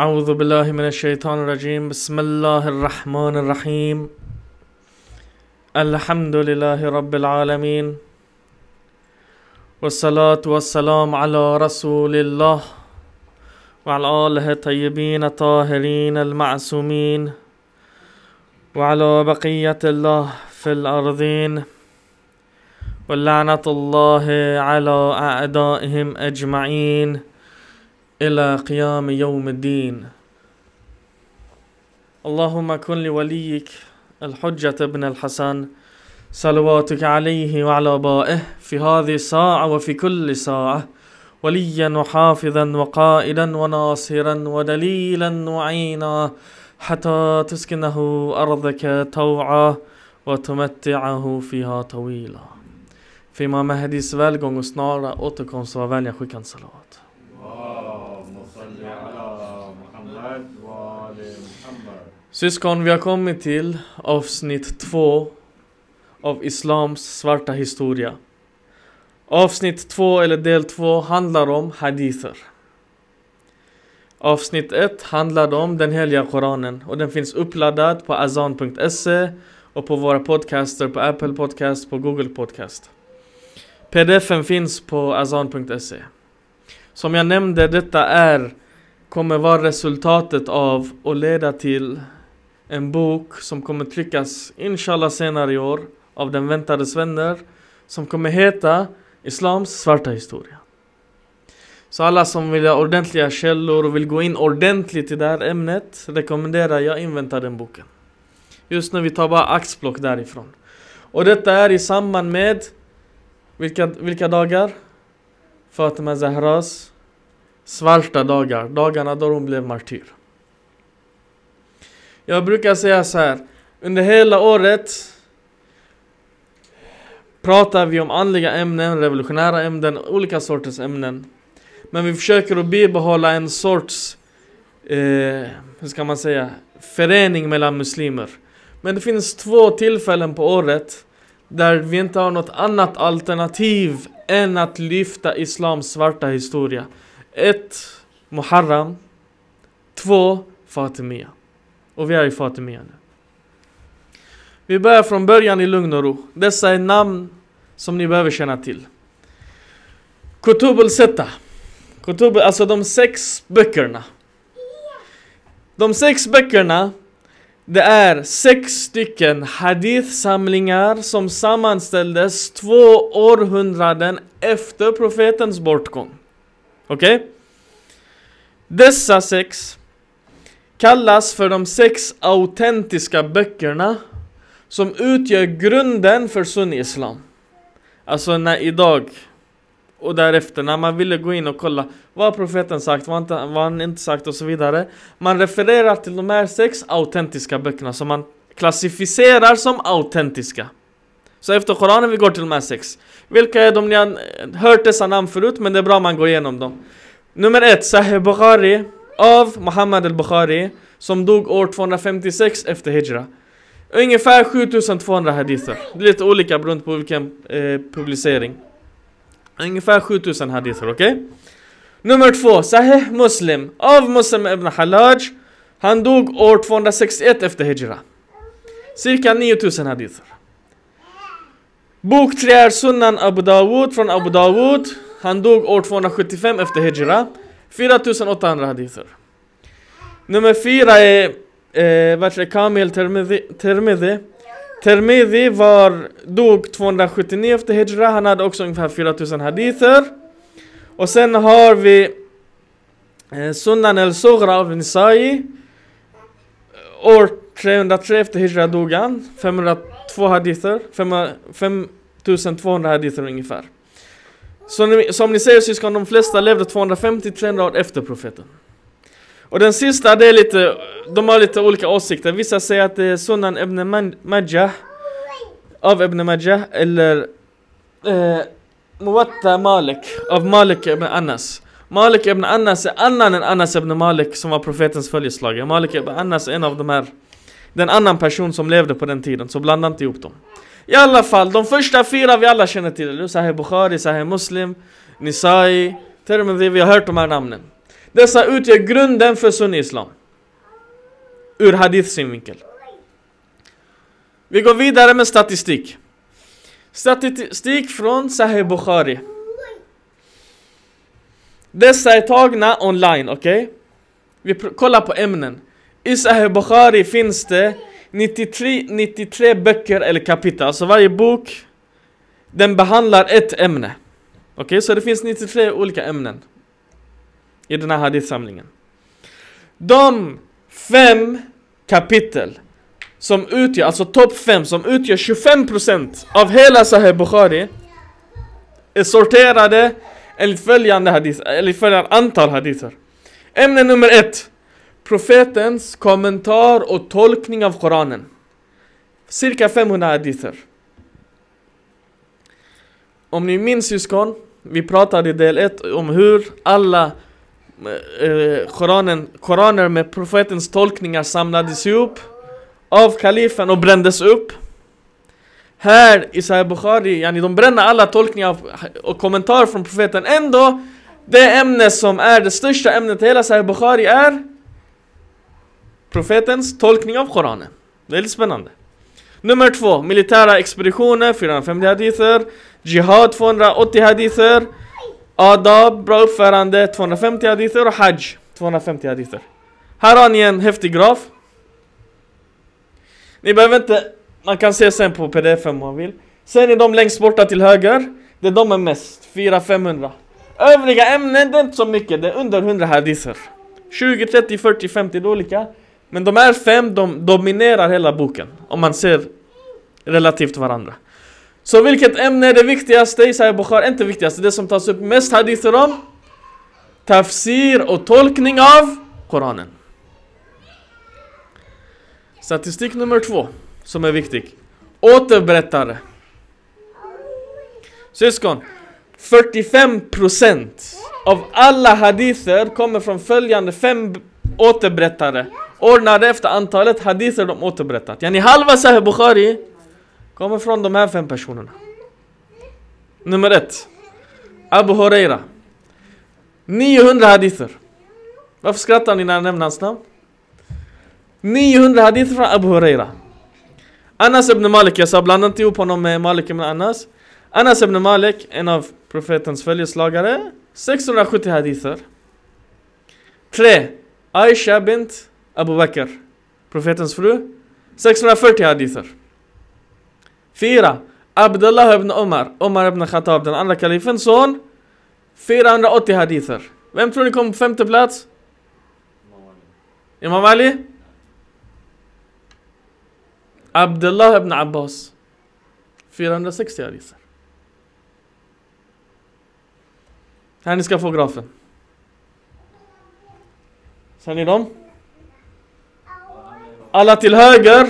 أعوذ بالله من الشيطان الرجيم. بسم الله الرحمن الرحيم. الحمد لله رب العالمين. والصلاة والسلام على رسول الله وعلى آله الطيبين الطاهرين المعصومين وعلى بقية الله في الأرضين. واللعنة الله على أعدائهم أجمعين. إلى قيام يوم الدين. اللهم كن لوليك الحجة ابن الحسن. صلواتك عليه وعلى آبائه في هذه الساعة وفي كل ساعة. وليا وحافظا وقائدا وناصرا ودليلا وعينا حتى تسكنه أرضك طوعا وتمتعه فيها طويلا. För Imam Mahdis välgång och snara återkomst var salat. Syskon, vi har kommit till avsnitt två av Islams svarta historia. Avsnitt två, eller del två, handlar om hadither. Avsnitt ett handlade om den heliga Koranen och den finns uppladdad på azan.se och på våra podcaster på Apple Podcast, på Google Podcast. Pdfen finns på azan.se. Som jag nämnde, detta är kommer vara resultatet av och leda till en bok som kommer tryckas inshallah senare i år av den väntades vänner som kommer heta Islams svarta historia. Så alla som vill ha ordentliga källor och vill gå in ordentligt i det här ämnet rekommenderar jag invänta den boken. Just nu vi tar bara axplock därifrån. Och detta är i samband med vilka, vilka dagar? Fatima Zahras svarta dagar, dagarna då hon blev martyr. Jag brukar säga så här, under hela året pratar vi om andliga ämnen, revolutionära ämnen, olika sorters ämnen. Men vi försöker att bibehålla en sorts, eh, hur ska man säga, förening mellan muslimer. Men det finns två tillfällen på året där vi inte har något annat alternativ än att lyfta Islams svarta historia. Ett, Muharram. Två, Fatimia. Och vi är i Fatimia nu. Vi börjar från början i lugn och ro. Dessa är namn som ni behöver känna till. Kutub al-Setta. Kutub, alltså de sex böckerna. De sex böckerna det är sex stycken hadith-samlingar som sammanställdes två århundraden efter profetens bortgång. Okej? Okay? Dessa sex kallas för de sex autentiska böckerna som utgör grunden för sunni-islam. Alltså när idag och därefter när man ville gå in och kolla vad har profeten sagt, vad har han, han inte sagt och så vidare. Man refererar till de här sex autentiska böckerna som man klassificerar som autentiska. Så efter Koranen vi går till de här sex. Vilka är de? Ni har hört dessa namn förut men det är bra man går igenom dem. Nummer ett, Sahih Bukhari av Muhammad al-Bukhari som dog år 256 efter Hijra. Ungefär 7200 hadither. Det är lite olika beroende på vilken eh, publicering. Ungefär 7000 hadither, okej? Okay? Nummer två, Sahih Muslim av Muslim ibn Halaj. Han dog år 261 efter Hijra. Cirka 9000 hadither. Bok 3 är Sunnan Abu Dawud från Abu Dawud. Han dog år 275 efter Hijra. 4800 hadither. Nummer fyra är eh, vad är Kamil Termidhi. Termidhi var, dog 279 efter Hijra, han hade också ungefär 4000 hadither. Och sen har vi eh, Sunnan el-Sughra av Nisai. År 303 efter Hijra dog han, 502 hadither, 5200 hadither ungefär. Som ni, som ni ser syskon, de flesta levde 250-300 år efter profeten. Och den sista, det är lite, de har lite olika åsikter. Vissa säger att det är Sunan ibn Majah av ibn Majah eller eh, Muwatta Malik av Malik ibn Anas. Malik ibn Anas är annan än Anas ibn Malik som var profetens följeslagare. Malik ibn Anas är en av de här, den annan person som levde på den tiden, så blanda inte ihop dem. I alla fall, de första fyra vi alla känner till, Sahih Bukhari, Sahih Muslim, Nisai, Tirmidhi, vi har hört de här namnen. Dessa utgör grunden för sunni-islam. Ur hadith synvinkel. Vi går vidare med statistik. Statistik från Sahih Bukhari. Dessa är tagna online, okej? Okay? Vi kollar på ämnen. I Sahih Bukhari finns det 93, 93 böcker eller kapitel, alltså varje bok den behandlar ett ämne. Okej, okay? så det finns 93 olika ämnen i den här hadithsamlingen. De fem kapitel som utgör, alltså topp 5 som utgör 25% av hela Sahih Bukhari är sorterade enligt följande, hadith, enligt följande antal hadither. Ämne nummer ett. Profetens kommentar och tolkning av Koranen. Cirka 500 hadither. Om ni minns syskon, vi pratade i del 1 om hur alla eh, eh, Koranen, Koraner med profetens tolkningar samlades ihop av kalifen och brändes upp. Här i Sahih Bukhari, yani de bränner alla tolkningar och kommentarer från profeten. Ändå, det ämne som är det största ämnet i hela Sahih Bukhari är profetens tolkning av Koranen. Väldigt spännande. Nummer två, militära expeditioner, 450 hadither. Jihad, 280 hadither. Adab, bra uppförande, 250 hadither. Och Hajj, 250 hadither. Här har ni en häftig graf. Ni behöver inte, man kan se sen på pdf om man vill. Sen är de längst borta till höger. Det är de är mest, 400-500. Övriga ämnen, det är inte så mycket, det är under 100 hadither. 20, 30, 40, 50, det är olika. Men de här fem, de dominerar hela boken. Om man ser relativt varandra. Så vilket ämne är det viktigaste i Sahih Bukhari? Inte viktigaste, det som tas upp mest hadither om? Tafsir och tolkning av Koranen. Statistik nummer två, som är viktig. Återberättare. Syskon, 45% av alla hadither kommer från följande fem återberättare ordnade efter antalet hadither de återberättat. Yani halva Sahih Bukhari kommer från de här fem personerna. Nummer ett. Abu Huraira. 900 hadither. Varför skrattar ni när jag nämner hans namn? 900 hadither från Abu Huraira. Anas ibn Malik, jag sa blanda inte ihop honom med Malik ibn Anas. Anas ibn Malik, en av profetens följeslagare. 670 hadither. 3. Aisha bint Abu Bakr, profetens fru, 640 hadither. 4. Abdullah ibn Omar, Omar ibn Khattab, den andra kalifens son, 480 hadither. Vem tror ni kom på femte plats? Imam Ali? Abdullah ibn Abbas. 460 hadither. Här ni ska få grafen. Ser ni dem? Alla till höger,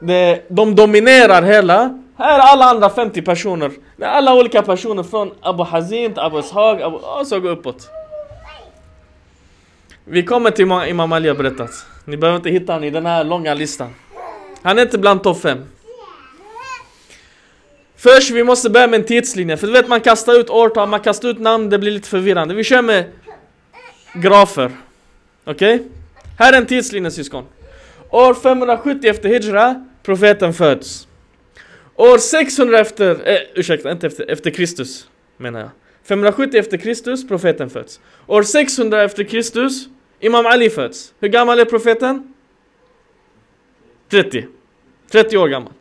det, de dominerar hela. Här är alla andra 50 personer. Det är alla olika personer från Abu Hazin till Abu Ishaq, Abu, och så går uppåt. Vi kommer till Imam Ali har berättat. Ni behöver inte hitta honom i den här långa listan. Han är inte bland topp 5. Först vi måste börja med en tidslinje, för du vet man kastar ut årtal, man kastar ut namn, det blir lite förvirrande. Vi kör med grafer. Okej? Okay? Här är en tidslinje syskon. År 570 efter Hijra, profeten föds. År 600 efter, eh, ursäkta, inte efter, efter Kristus menar jag. 570 efter Kristus, profeten föds. År 600 efter Kristus, Imam Ali föds. Hur gammal är profeten? 30. 30 år gammal.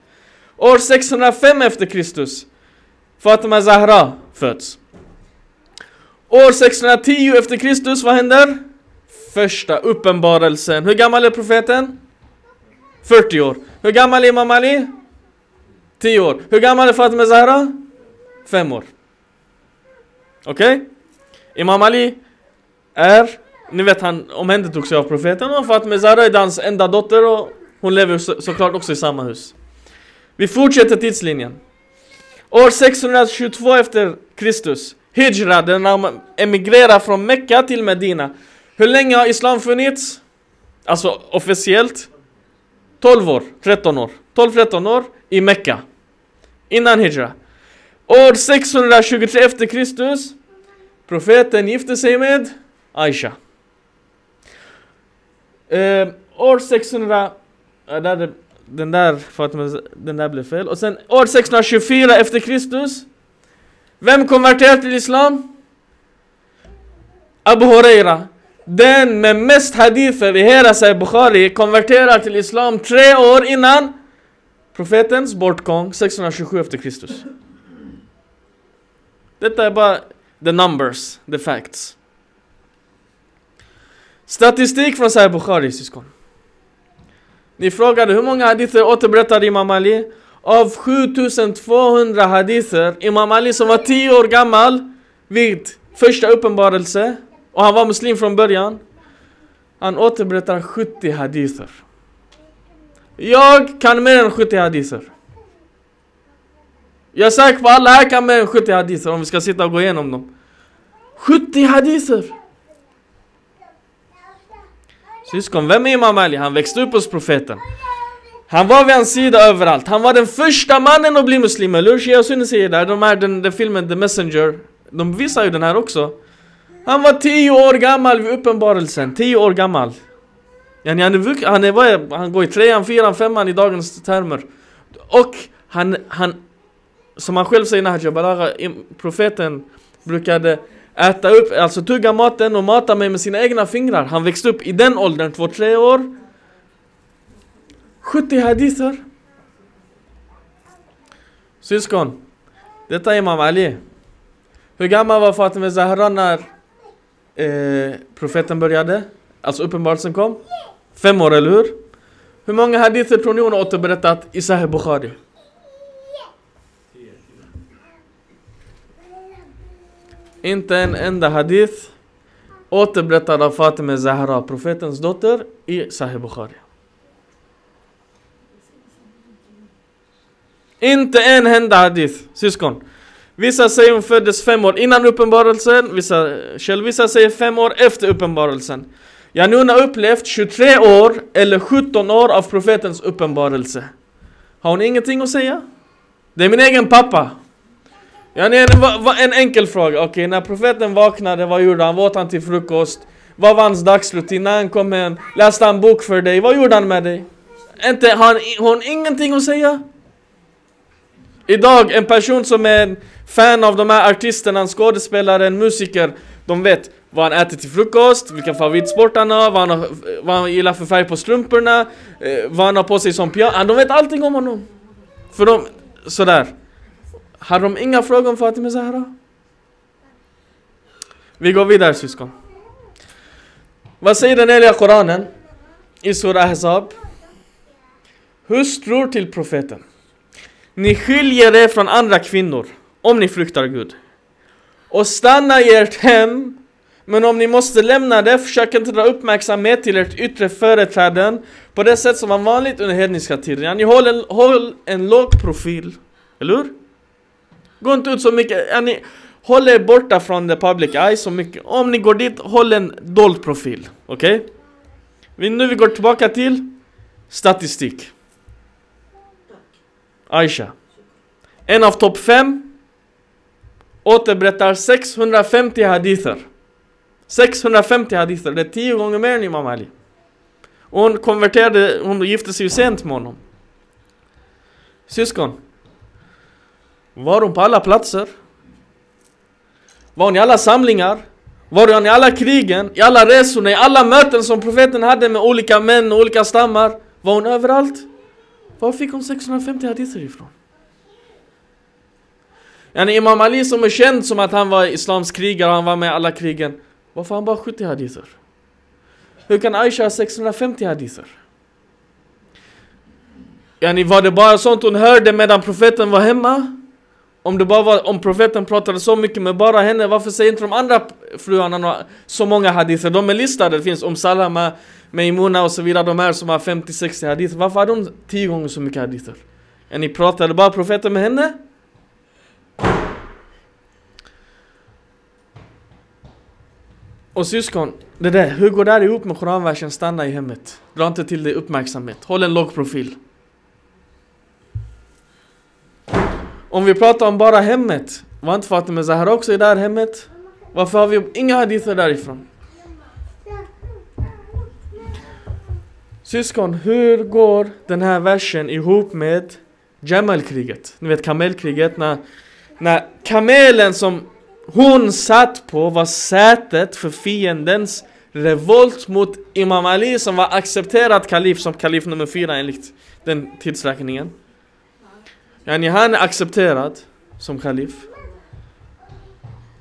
År 605 efter Kristus, Fatima Zahra föds. År 610 efter Kristus, vad händer? Första uppenbarelsen. Hur gammal är profeten? 40 år. Hur gammal är Imam Ali? 10 år. Hur gammal är Fatima Zahra? 5 år. Okej? Okay? Imam Ali är, ni vet han omhändertog sig av profeten och Fatima Zahra är hans enda dotter och hon lever så, såklart också i samma hus. Vi fortsätter tidslinjen. År 622 efter Kristus, Hijra, den man emigrerar från Mekka till Medina. Hur länge har Islam funnits? Alltså officiellt? 12 år, 13 år. 12-13 år i Mekka. Innan Hijra. År 623 efter Kristus Profeten gifte sig med Aisha. Eh, år 600... Där, den där, Fatima, den där blev fel. Och sen år 624 efter Kristus. Vem konverterar till Islam? Abu Huraira. Den med mest hadither i hela Sahih Bukhari konverterar till Islam tre år innan profetens bortgång 627 efter Kristus. Detta är bara the numbers, the facts. Statistik från Sahih Bukhari syskon. Ni frågade hur många hadither återberättade Imam Ali? Av 7200 hadither, Imam Ali som var 10 år gammal vid första uppenbarelse och han var muslim från början. Han återberättar 70 hadither. Jag kan mer än 70 hadither. Jag är säker på att alla här kan mer än 70 hadither om vi ska sitta och gå igenom dem. 70 hadither! Syskon, vem är Imam Ali? Han växte upp hos profeten. Han var vid hans sida överallt. Han var den första mannen att bli muslim, eller hur? Shia Sunni säger där, de här, den, den filmen The Messenger, de visar ju den här också. Han var 10 år gammal vid uppenbarelsen, 10 år gammal. Yani han, är, han, är, vad är, han går i trean, fyran, femman i dagens termer. Och han, han som han själv säger Nahja Balagha, profeten brukade äta upp, alltså tugga maten och mata mig med sina egna fingrar. Han växte upp i den åldern, två, tre år. 70 hadither. Syskon, detta är Imam Ali. Hur gammal var Fatima Zahra när eh, profeten började? Alltså uppenbarelsen kom? Fem år, eller hur? Hur många hadither tror ni hon har återberättat i Sahih Bukhari? Inte en enda hadith återberättad av Fatima Zahra, profetens dotter, i Sahih Bukhari. Inte en enda hadith, syskon. Vissa säger hon föddes fem år innan uppenbarelsen, vissa källvissa säger fem år efter uppenbarelsen. Jag nu har upplevt 23 år eller 17 år av profetens uppenbarelse. Har hon ingenting att säga? Det är min egen pappa. Ja, en, en enkel fråga. Okej, okay, när profeten vaknade, vad gjorde han? Vad åt han till frukost? Vad var hans dagsrutin? När han kom hem? Läste han bok för dig? Vad gjorde han med dig? Inte, har hon har ingenting att säga? Idag, en person som är en fan av de här artisterna, en skådespelare, en musiker, de vet vad han äter till frukost, vilken favoritsport han har, vad han, har, vad han gillar för färg på strumporna, eh, vad han har på sig som piano, De vet allting om honom. För de, sådär. Har de inga frågor om Fatima Zahra? Vi går vidare syskon. Vad säger den heliga Koranen i Surah Ahzab? Hustrur till profeten. Ni skiljer er från andra kvinnor om ni fruktar Gud. Och stanna i ert hem men om ni måste lämna det, försök inte dra uppmärksamhet till ert yttre företräden på det sätt som var vanligt under hedniska tider. Ni håll en, håll en låg profil. Eller hur? Gå inte ut så mycket. Ja, ni, håll er borta från the public eye så mycket. Om ni går dit, håll en dold profil. Okej? Okay? Nu vi går tillbaka till statistik. Aisha. En av topp fem återberättar 650 hadither. 650 hadither, det är tio gånger mer än Imam Ali. Och hon konverterade, hon gifte sig ju sent med honom. Syskon. Var hon på alla platser? Var hon i alla samlingar? Var hon i alla krigen? I alla resorna? I alla möten som profeten hade med olika män och olika stammar? Var hon överallt? Var fick hon 650 hadither ifrån? Yani Imam Ali som är känd som att han var islams krigare, han var med i alla krigen. Varför har han bara 70 hadither? Hur kan Aisha ha 650 hadither? Yani var det bara sånt hon hörde medan profeten var hemma? Om det bara var, om profeten pratade så mycket med bara henne, varför säger inte de andra fruarna så många hadither? De är listade, det finns om Salama, Meimuna och så vidare, de här som har 50-60 hadither. Varför har de 10 gånger så mycket hadither? Ja, ni pratade bara profeten med henne? Och syskon, det där, hur går det här ihop med Koranversen stanna i hemmet? Dra inte till dig uppmärksamhet, håll en låg profil. Om vi pratar om bara hemmet, var inte Fatima Zahra också i det här hemmet? Varför har vi inga hadither därifrån? Syskon, hur går den här versen ihop med Jamal-kriget? Ni vet kamelkriget när, när kamelen som hon satt på var sätet för fiendens revolt mot Imam Ali som var accepterad kalif som kalif nummer fyra enligt den tidsräkningen. Yani han är accepterad som kalif.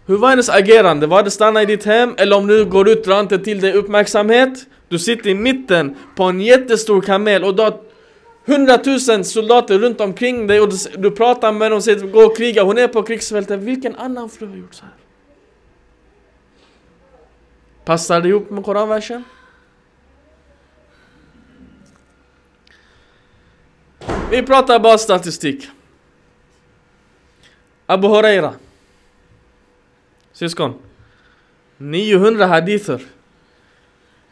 Hur var hennes agerande? Var det stanna i ditt hem eller om du går ut drar inte till dig uppmärksamhet? Du sitter i mitten på en jättestor kamel och du har hundratusen soldater runt omkring dig och du, du pratar med dem och säger gå och kriga, hon är på krigsfältet. Vilken annan fru har gjort så här? Passar det ihop med koranversen? Vi pratar bara statistik. Abu Huraira. Syskon. 900 hadither.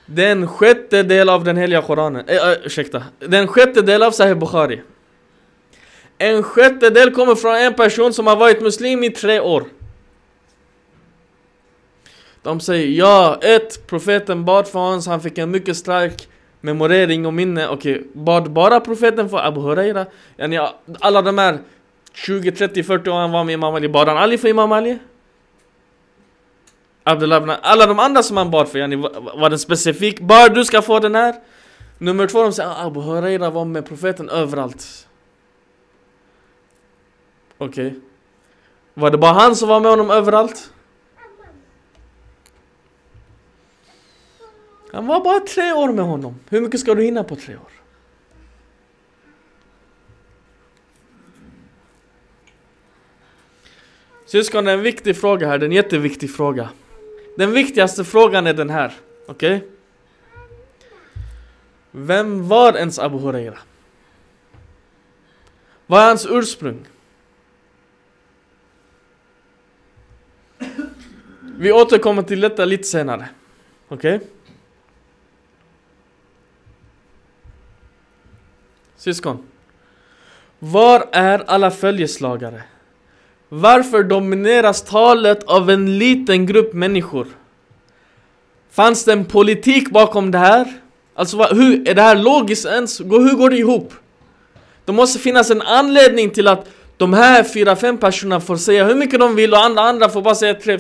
Den sjätte del av den heliga Koranen. Äh, äh, ursäkta. Den sjätte del av Sahih Bukhari. En sjättedel kommer från en person som har varit muslim i tre år. De säger ja, ett, profeten bad för Hans, han fick en mycket stark memorering och minne. Okej, bad bara profeten för Abu Huraira? Yani, alla de här 20, 30, 40 år han var med Imam Ali, bad han aldrig för Imam Ali? Abdullah alla de andra som han bad för, yani, var det specifik? Bara du ska få den här? Nummer två, de säger ah, Abu Huraira var med profeten överallt. Okej. Okay. Var det bara han som var med honom överallt? Han var bara tre år med honom. Hur mycket ska du hinna på tre år? Syskon, det är en viktig fråga här, det är en jätteviktig fråga. Den viktigaste frågan är den här, okej? Okay? Vem var ens Abu Huraira? Vad är hans ursprung? Vi återkommer till detta lite senare. Okej? Okay? Syskon. Var är alla följeslagare? Varför domineras talet av en liten grupp människor? Fanns det en politik bakom det här? Alltså hur, är det här logiskt ens? Hur går det ihop? Det måste finnas en anledning till att de här fyra, fem personerna får säga hur mycket de vill och andra, andra får bara säga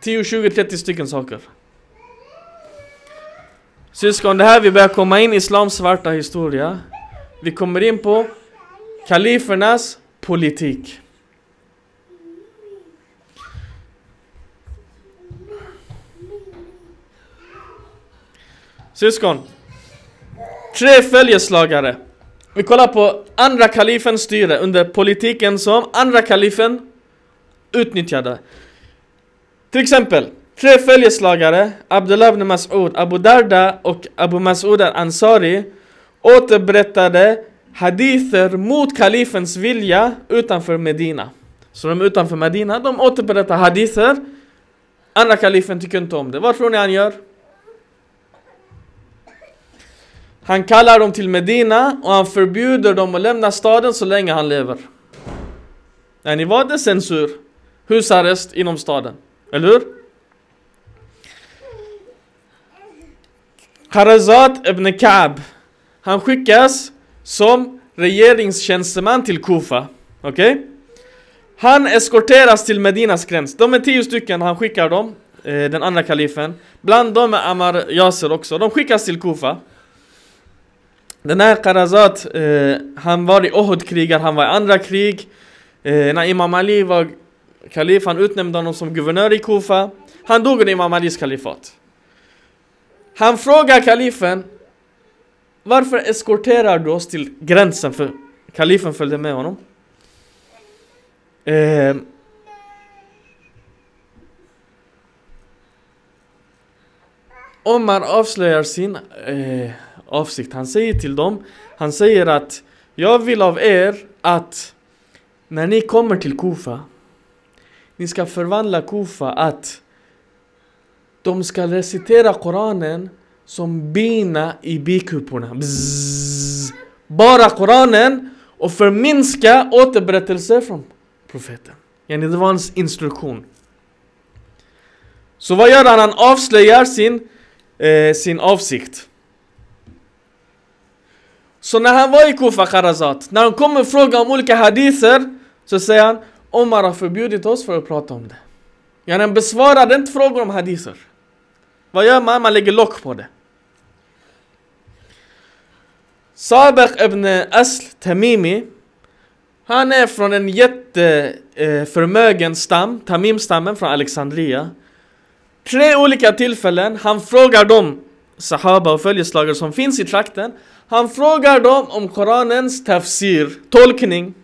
10, 20, 30 stycken saker. Syskon, det här vi börjar komma in i islams svarta historia. Vi kommer in på kalifernas politik. Syskon. Tre följeslagare. Vi kollar på andra kalifens styre under politiken som andra kalifen utnyttjade. Till exempel, tre följeslagare, Abdullah ibn Mas'ud, Abu Darda och Abu Mas'ud al-Ansari återberättade hadither mot kalifens vilja utanför Medina. Så de är utanför Medina, de återberättar hadither. Andra kalifen tycker inte om det. Vad tror ni han gör? Han kallar dem till Medina och han förbjuder dem att lämna staden så länge han lever. Är ni vad det censur? Husarrest inom staden. Eller hur? Kharazat ibn Ka'b Han skickas som regeringstjänsteman till Kufa. Okej? Okay? Han eskorteras till Medinas gräns. De är tio stycken, han skickar dem. Eh, den andra kalifen. Bland dem är Amar Yasir också. De skickas till Kufa. Den här Karazat, eh, han var i Ohud-krigar, han var i andra krig. Eh, när Imam Ali var kalif, han utnämnde honom som guvernör i Kufa. Han dog under Imam Alis kalifat. Han frågar kalifen Varför eskorterar du oss till gränsen? För kalifen följde med honom. Eh, Omar avslöjar sin eh, avsikt. Han säger till dem, han säger att jag vill av er att när ni kommer till Kufa, ni ska förvandla Kufa att de ska recitera Koranen som bina i bikuporna. Bara Koranen och förminska återberättelser från profeten. Yani det var hans instruktion. Så vad gör han? Han avslöjar sin, eh, sin avsikt. Så när han var i Kufa, Kharazat, när han kommer och frågar om olika hadither, så säger han Omar har förbjudit oss för att prata om det. Ja, han besvarade inte frågor om hadither. Vad gör man? Man lägger lock på det. Sabek ibn Asl Tamimi Han är från en jätteförmögen eh, stam, Tamim-stammen från Alexandria Tre olika tillfällen, han frågar dem Sahaba och följeslagare som finns i trakten han frågar dem om Koranens tafsir, tolkning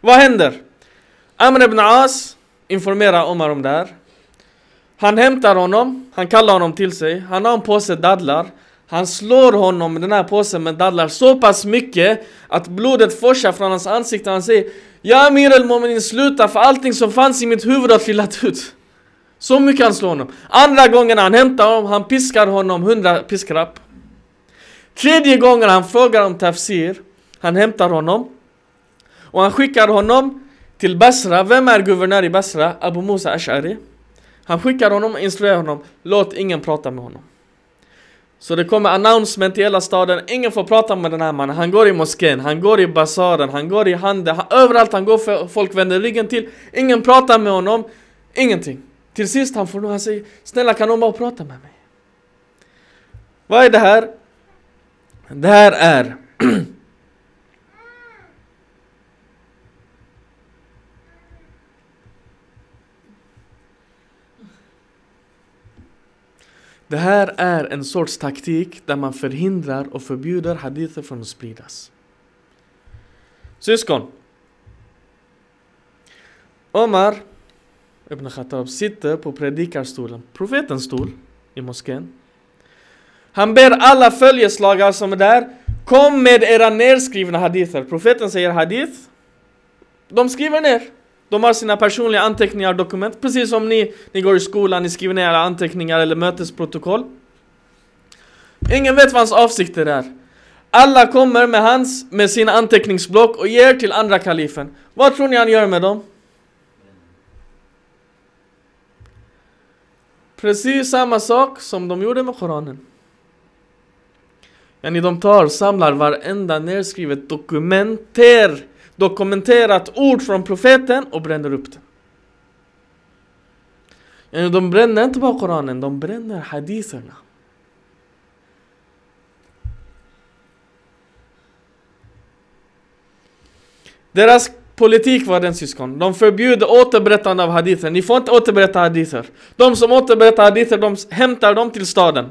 Vad händer? Amr ibn As informerar Omar om det här Han hämtar honom, han kallar honom till sig, han har en påse dadlar han slår honom med den här påsen med dadlar så pass mycket att blodet forsar från hans ansikte han säger Ja Amir al sluta för allting som fanns i mitt huvud har trillat ut. Så mycket han slår honom. Andra gången han hämtar honom, han piskar honom hundra piskrapp. Tredje gången han frågar om tafsir, han hämtar honom och han skickar honom till Basra. Vem är guvernör i Basra? Abu Musa Ash'ari. Han skickar honom och instruerar honom, låt ingen prata med honom. Så det kommer announcement i hela staden, ingen får prata med den här mannen. Han går i moskén, han går i basaren, han går i handeln, överallt han går för folk vänder ryggen till. Ingen pratar med honom, ingenting. Till sist han får nog, han säger Snälla kan någon bara prata med mig? Vad är det här? Det här är Det här är en sorts taktik där man förhindrar och förbjuder hadither från att spridas. Syskon. Omar Ibn Khattab sitter på predikarstolen, profetens stol i moskén. Han ber alla följeslagare som är där, kom med era nedskrivna hadither. Profeten säger hadith. De skriver ner. De har sina personliga anteckningar och dokument, precis som ni, ni går i skolan, ni skriver ner era anteckningar eller mötesprotokoll. Ingen vet vad hans avsikter är. Alla kommer med hans, med sina anteckningsblock och ger till andra kalifen. Vad tror ni han gör med dem? Precis samma sak som de gjorde med Koranen. Yani de tar, och samlar varenda nedskrivet dokumenter dokumenterat ord från profeten och bränner upp det. De bränner inte bara Koranen, de bränner haditherna. Deras politik var den syskon. De förbjuder återberättande av hadither. Ni får inte återberätta hadither. De som återberättar hadither, de hämtar dem till staden.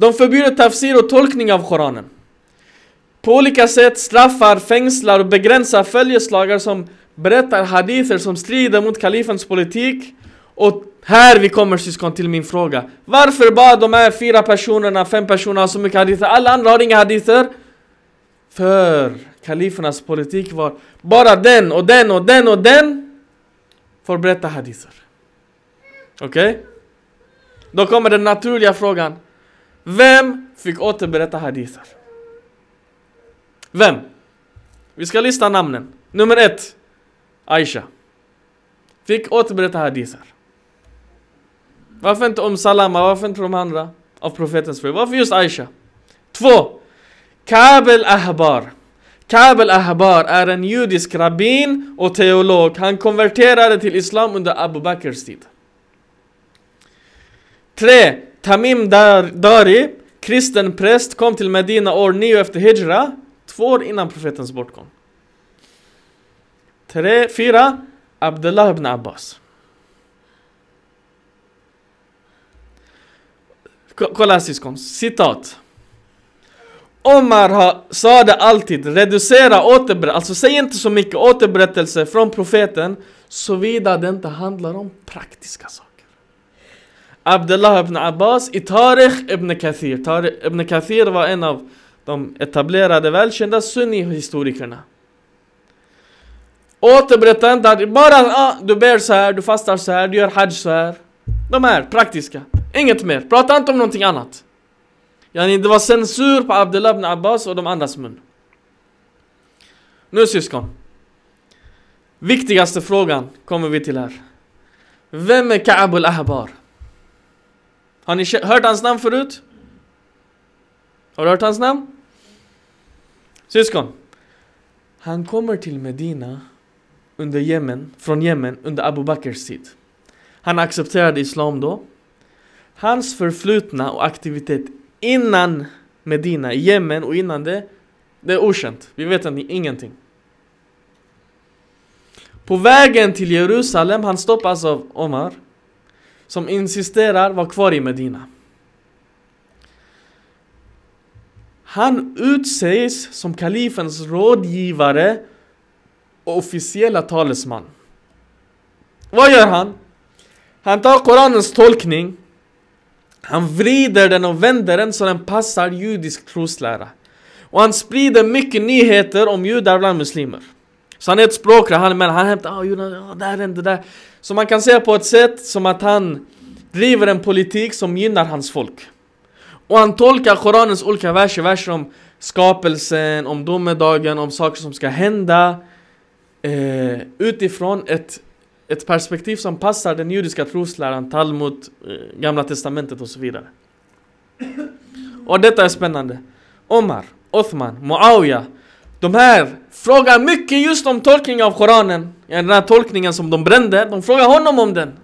De förbjuder tafsir och tolkning av Koranen på olika sätt straffar, fängslar och begränsar följeslagare som berättar hadither som strider mot kalifens politik. Och här vi kommer syskon till min fråga. Varför bara de här fyra personerna, fem personerna har så mycket hadither? Alla andra har inga hadither. För kalifernas politik var bara den och den och den och den får berätta hadither. Okej? Okay? Då kommer den naturliga frågan. Vem fick återberätta hadither? Vem? Vi ska lista namnen. Nummer ett. Aisha. Fick återberätta hadither. Varför inte om Salama? Varför inte de andra? Av profetens fru. Varför just Aisha? Två. Kabel Ahbar Kabel Ahbar är en judisk rabbin och teolog. Han konverterade till Islam under Abu Bakrs tid. Tre. Tamim Dari, kristen präst, kom till Medina år 9 efter Hijra. Två år innan profetens bortgång. Tre, fyra, Abdullah ibn Abbas. Kolla syskon, citat. Omar har, sa det alltid, reducera återberättelse, alltså säg inte så mycket återberättelse från profeten såvida det inte handlar om praktiska saker. Abdullah ibn Abbas i Tarikh ibn Kathir. Tarikh ibn Kathir var en av de etablerade välkända sunni-historikerna. Återberätta inte bara ah, du ber så här, du fastar så här, du gör hajj så här. De här, praktiska. Inget mer. Prata inte om någonting annat. Yani det var censur på Abdullah ibn Abbas och de andras mun. Nu syskon. Viktigaste frågan kommer vi till här. Vem är Ka'ab al-Ahbar? Har ni hört hans namn förut? Har du hört hans namn? Syskon. Han kommer till Medina under Jemen, från Jemen under Abu Bakrs tid. Han accepterade Islam då. Hans förflutna och aktivitet innan Medina, Jemen och innan det, det är okänt. Vi vet ingenting. På vägen till Jerusalem, han stoppas av Omar, som insisterar vara kvar i Medina. Han utsägs som kalifens rådgivare och officiella talesman. Vad gör han? Han tar Koranens tolkning Han vrider den och vänder den så den passar judisk troslära. Och han sprider mycket nyheter om judar bland muslimer. Så han är ett språkrör, han, men han hämtar, ah, Jonas, ah, där hände det där. Så man kan säga på ett sätt som att han driver en politik som gynnar hans folk. Och han tolkar Koranens olika verser, verser om skapelsen, om domedagen, om saker som ska hända. Eh, utifrån ett, ett perspektiv som passar den judiska trosläran, Talmud, eh, Gamla Testamentet och så vidare. Och detta är spännande. Omar, Othman, Muawiyah. De här frågar mycket just om tolkningen av Koranen. Den här tolkningen som de brände, de frågar honom om den.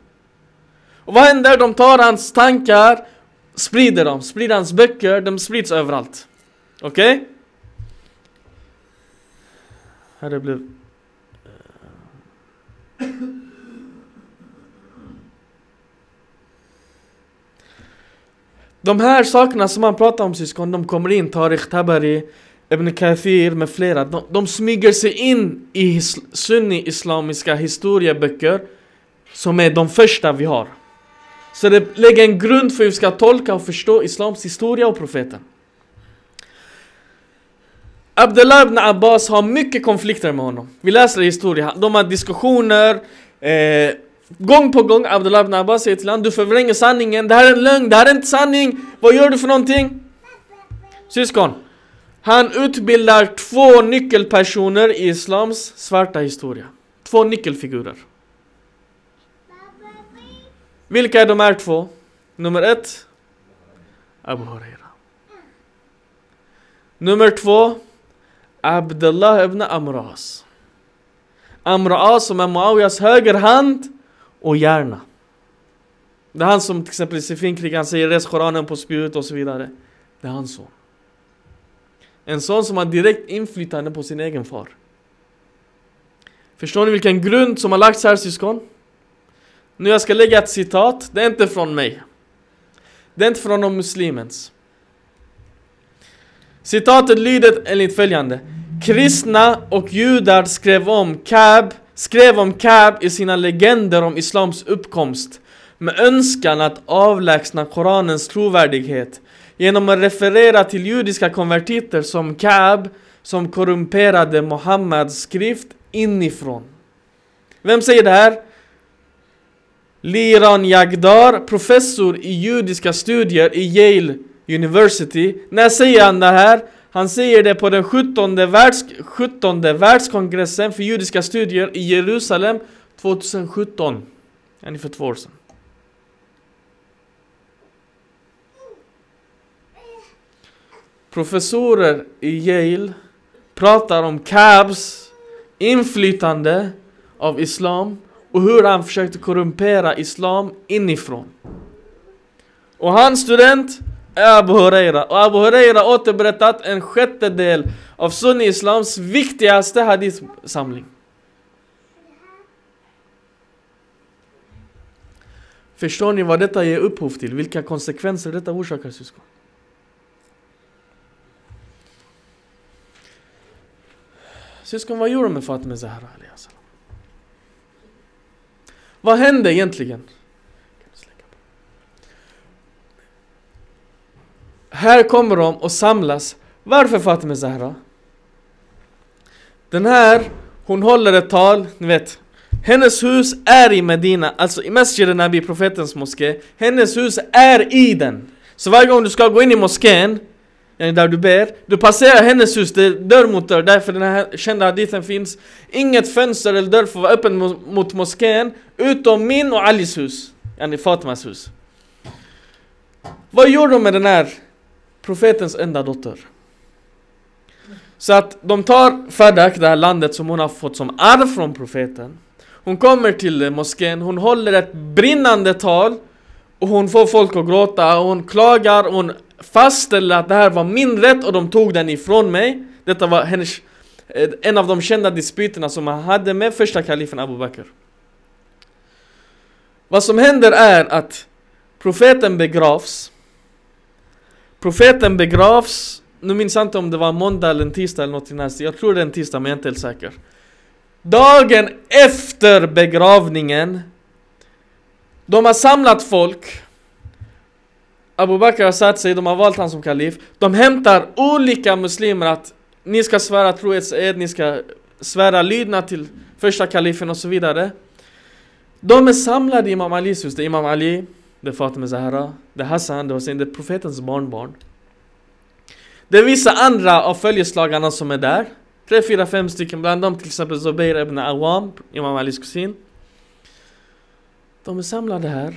Och vad händer? De tar hans tankar, sprider dem, sprider hans böcker, de sprids överallt. Okej? Okay? Här det blev... De här sakerna som man pratar om syskon, de kommer in, Tariq Tabari, Ibn Kathir med flera. De, de smyger sig in i sunni-islamiska historieböcker som är de första vi har. Så det lägger en grund för hur vi ska tolka och förstå Islams historia och profeten. Abdullah ibn Abbas har mycket konflikter med honom. Vi läser i historia, de har diskussioner. Eh, gång på gång Abdullah ibn Abbas säger till honom Du förvränger sanningen, det här är en lögn, det här är inte sanning. Vad gör du för någonting? Syskon. Han utbildar två nyckelpersoner i Islams svarta historia. Två nyckelfigurer. Vilka är de här två? Nummer ett. Abu Huraira. Nummer två. Abdullah ibn Amras. Amras som är Muawiyas högerhand och hjärna. Det är han som till exempel i Sifinkrigan säger res Koranen på spjut och så vidare. Det är hans son. En son som har direkt inflytande på sin egen far. Förstår ni vilken grund som har lagts här syskon? Nu jag ska lägga ett citat, det är inte från mig. Det är inte från någon muslimens. Citatet lyder enligt följande. Kristna och judar skrev om Kab, skrev om Kab i sina legender om Islams uppkomst med önskan att avlägsna Koranens trovärdighet genom att referera till judiska konvertiter som Kab som korrumperade Muhammeds skrift inifrån. Vem säger det här? Liran Jagdar, professor i judiska studier i Yale University. När säger han det här? Han säger det på den 17, världs, 17 världskongressen för judiska studier i Jerusalem 2017. Ungefär två år sedan. Professorer i Yale pratar om Kabs inflytande av Islam och hur han försökte korrumpera Islam inifrån. Och hans student är Abu Huraira. Och Abu Huraira återberättat en sjättedel av Sunni-Islams viktigaste hadith-samling. Förstår ni vad detta ger upphov till? Vilka konsekvenser detta orsakar syskon? Syskon, vad gjorde de med Fatima Zahra? Vad hände egentligen? Här kommer de och samlas. Varför Fatima Zahra? Den här, hon håller ett tal, ni vet. Hennes hus är i Medina, alltså i Masjid Nabi, profetens moské. Hennes hus är i den. Så varje gång du ska gå in i moskén, Eh, där du ber, du passerar hennes hus, det är dörr mot dörr, därför den här kända hadithen finns. Inget fönster eller dörr får vara öppen mot, mot moskén, utom min och Alis hus. Yani Fatimas hus. Vad gjorde de med den här profetens enda dotter. Så att de tar Fadak, det här landet som hon har fått som arv från profeten. Hon kommer till moskén, hon håller ett brinnande tal och hon får folk att gråta och hon klagar och hon fastställde att det här var min rätt och de tog den ifrån mig. Detta var hennes, eh, en av de kända dispyterna som han hade med första kalifen Abu Bakr. Vad som händer är att profeten begravs. Profeten begravs, nu minns jag inte om det var måndag eller en tisdag eller något i nästa. Jag tror det är en tisdag men jag är inte helt säker. Dagen efter begravningen De har samlat folk Abu Bakr har satt sig, de har valt han som kalif. De hämtar olika muslimer att Ni ska svära trohetsed, ni ska svära lydnad till första kalifen och så vidare. De är samlade i Imam Alis hus, det är Imam Ali Det är Fatima Zahra, det är Hassan, det är Hussein, det är profetens barnbarn. Det är vissa andra av följeslagarna som är där. Tre, fyra, fem stycken bland dem till exempel Zubair ibn Awam, Imam Alis kusin. De är samlade här.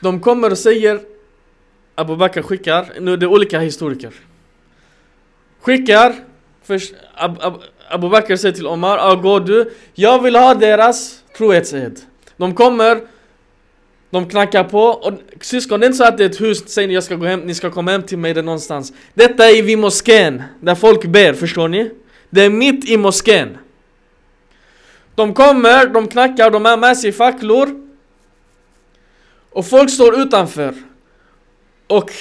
De kommer och säger Abu Bakr skickar, nu är det olika historiker. Skickar, först Ab, Ab, Abu Bakr säger till Omar, ah, gå du, jag vill ha deras trohetsed. De kommer, de knackar på och syskon, det är inte så att det är ett hus, säger ni jag ska gå hem, ni ska komma hem till mig där någonstans. Detta är vid moskén, där folk ber, förstår ni? Det är mitt i moskén. De kommer, de knackar, de har med sig facklor. Och folk står utanför. Och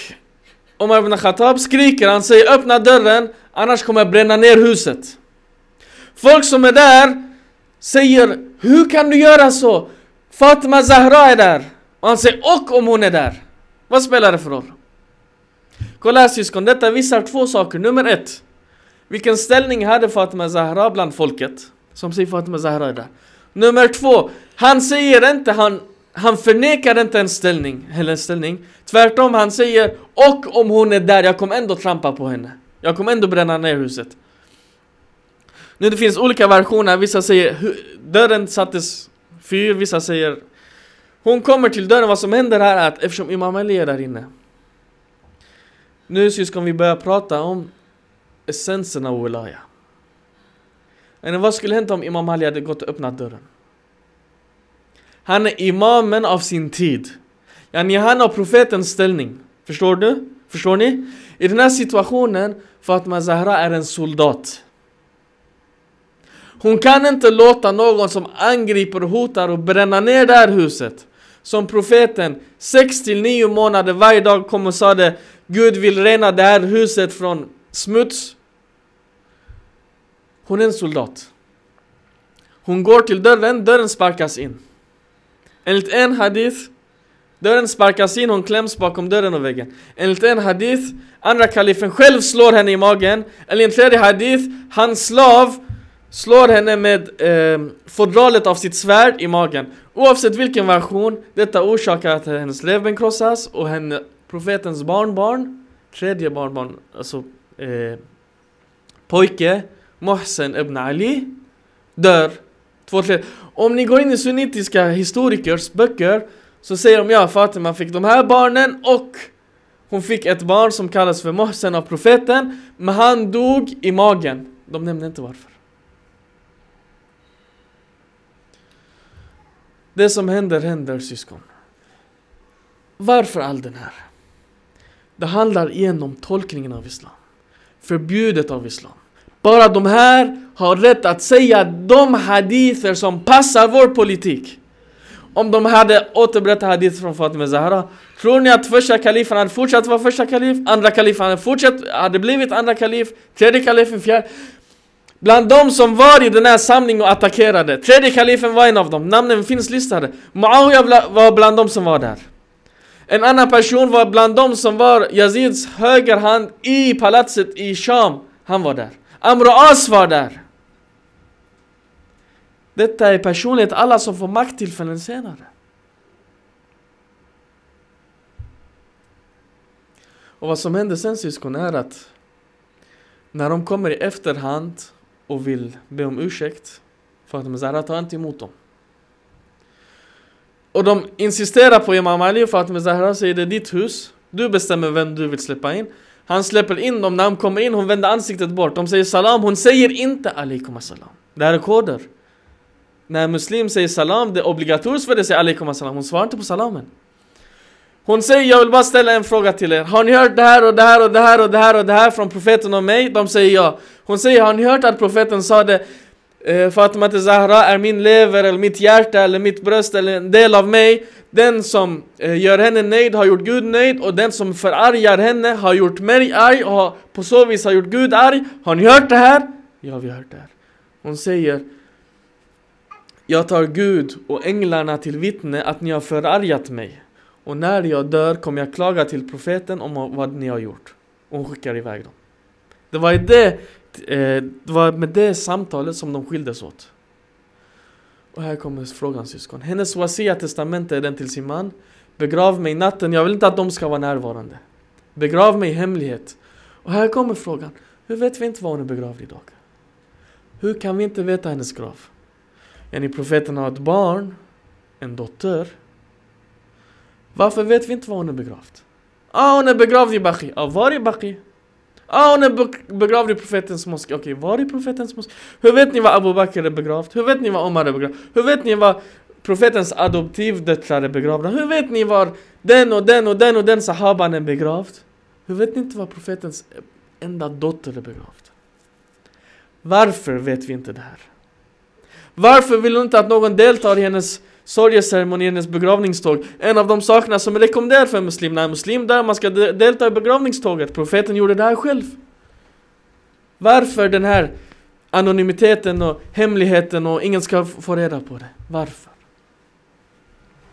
Omar ibn Khattab skriker, han säger öppna dörren, annars kommer jag bränna ner huset. Folk som är där säger, hur kan du göra så? Fatma Zahra är där. Och han säger och om hon är där. Vad spelar det för roll? Kolla här syskon, detta visar två saker. Nummer ett. Vilken ställning hade Fatima Zahra bland folket? Som säger Fatima Zahra är där. Nummer två. Han säger inte, han, han förnekar inte en ställning, eller en ställning. Tvärtom, han säger och om hon är där, jag kommer ändå trampa på henne. Jag kommer ändå bränna ner huset. Nu det finns olika versioner, vissa säger dörren sattes fyr, vissa säger hon kommer till dörren, vad som händer här är att eftersom Imam Ali är där inne Nu syskon vi börjar prata om essensen av Wilaya Men vad skulle hända om Imam Ali hade gått och öppnat dörren? Han är imamen av sin tid Yani han har profetens ställning Förstår du? Förstår ni? I den här situationen, Fatma Zahra är en soldat hon kan inte låta någon som angriper och hotar och bränna ner det här huset som profeten 6 till 9 månader varje dag kom och sa det Gud vill rena det här huset från smuts. Hon är en soldat. Hon går till dörren, dörren sparkas in. Enligt en hadith Dörren sparkas in, hon kläms bakom dörren och väggen. Enligt en hadith, andra kalifen själv slår henne i magen. Enligt en tredje hadith, hans slav slår henne med eh, fodralet av sitt svärd i magen. Oavsett vilken version, detta orsakar att hennes levben krossas och henne, profetens barnbarn, tredje barnbarn, alltså eh, pojke, Mohsen ibn Ali, dör. Två tre. Om ni går in i sunnitiska historikers böcker så säger de ja, Fatima fick de här barnen och hon fick ett barn som kallas för Mohsen av profeten, men han dog i magen. De nämner inte varför. Det som händer, händer syskon. Varför all den här? Det handlar igen om tolkningen av Islam. Förbjudet av Islam. Bara de här har rätt att säga de hadither som passar vår politik. Om de hade återberättat hadith från Fatima Zahra Tror ni att första kalifen hade fortsatt vara första kalif? Andra kalifen hade fortsatt, hade blivit andra kalif? Tredje kalifen, fjärde? Bland de som var i den här samlingen och attackerade Tredje kalifen var en av dem, namnen finns listade Muawiyah var bland de som var där En annan person var bland de som var Yazids högerhand i palatset i Sham Han var där Amr As var där Detta är personlighet alla som får makttillfällen senare Och vad som händer sen syskon är att När de kommer i efterhand och vill be om ursäkt. Fatima Zahra tar inte emot dem. Och de insisterar på Imam Ali och Fatima Zahra säger det är ditt hus. Du bestämmer vem du vill släppa in. Han släpper in dem, när han kommer in, hon vänder ansiktet bort. De säger salam, hon säger inte alaikum assalam. Det här är koder. När muslim säger salam, det är obligatoriskt för dig att säga alaikum assalam. Hon svarar inte på salamen. Hon säger, jag vill bara ställa en fråga till er. Har ni hört det här och det här och det här och det här och det här från profeten och mig? De säger ja. Hon säger, har ni hört att profeten sa det? Eh, Fatima Zahra är min lever eller mitt hjärta eller mitt bröst eller en del av mig. Den som eh, gör henne nöjd har gjort Gud nöjd och den som förargar henne har gjort mig arg och har, på så vis har gjort Gud arg. Har ni hört det här? Ja, vi har hört det här. Hon säger Jag tar Gud och änglarna till vittne att ni har förargat mig. Och när jag dör kommer jag klaga till profeten om vad ni har gjort. Och hon skickar iväg dem. Det var, det, eh, det var med det samtalet som de skildes åt. Och här kommer frågan syskon. Hennes wasia testamente är den till sin man. Begrav mig natten, jag vill inte att de ska vara närvarande. Begrav mig i hemlighet. Och här kommer frågan. Hur vet vi inte var hon är begravd idag? Hur kan vi inte veta hennes grav? Yani profeten har ett barn, en dotter. Varför vet vi inte var hon är begravd? Ah, hon är begravd i Baqi. Ah, var i Baqi? Ah, hon är begravd i profetens moské. Okej, okay, var i profetens moské? Hur vet ni var Abu Bakr är begravd? Hur vet ni var Omar är begravd? Hur vet ni var profetens adoptivdöttrar är begravda? Hur vet ni var den och den och den och den sahaban är begravd? Hur vet ni inte var profetens enda dotter är begravd? Varför vet vi inte det här? Varför vill hon inte att någon deltar i hennes sorgeceremoni, hennes begravningståg? En av de sakerna som är rekommenderat för en muslim, när en muslim där man ska delta i begravningståget. Profeten gjorde det här själv. Varför den här anonymiteten och hemligheten och ingen ska få reda på det? Varför?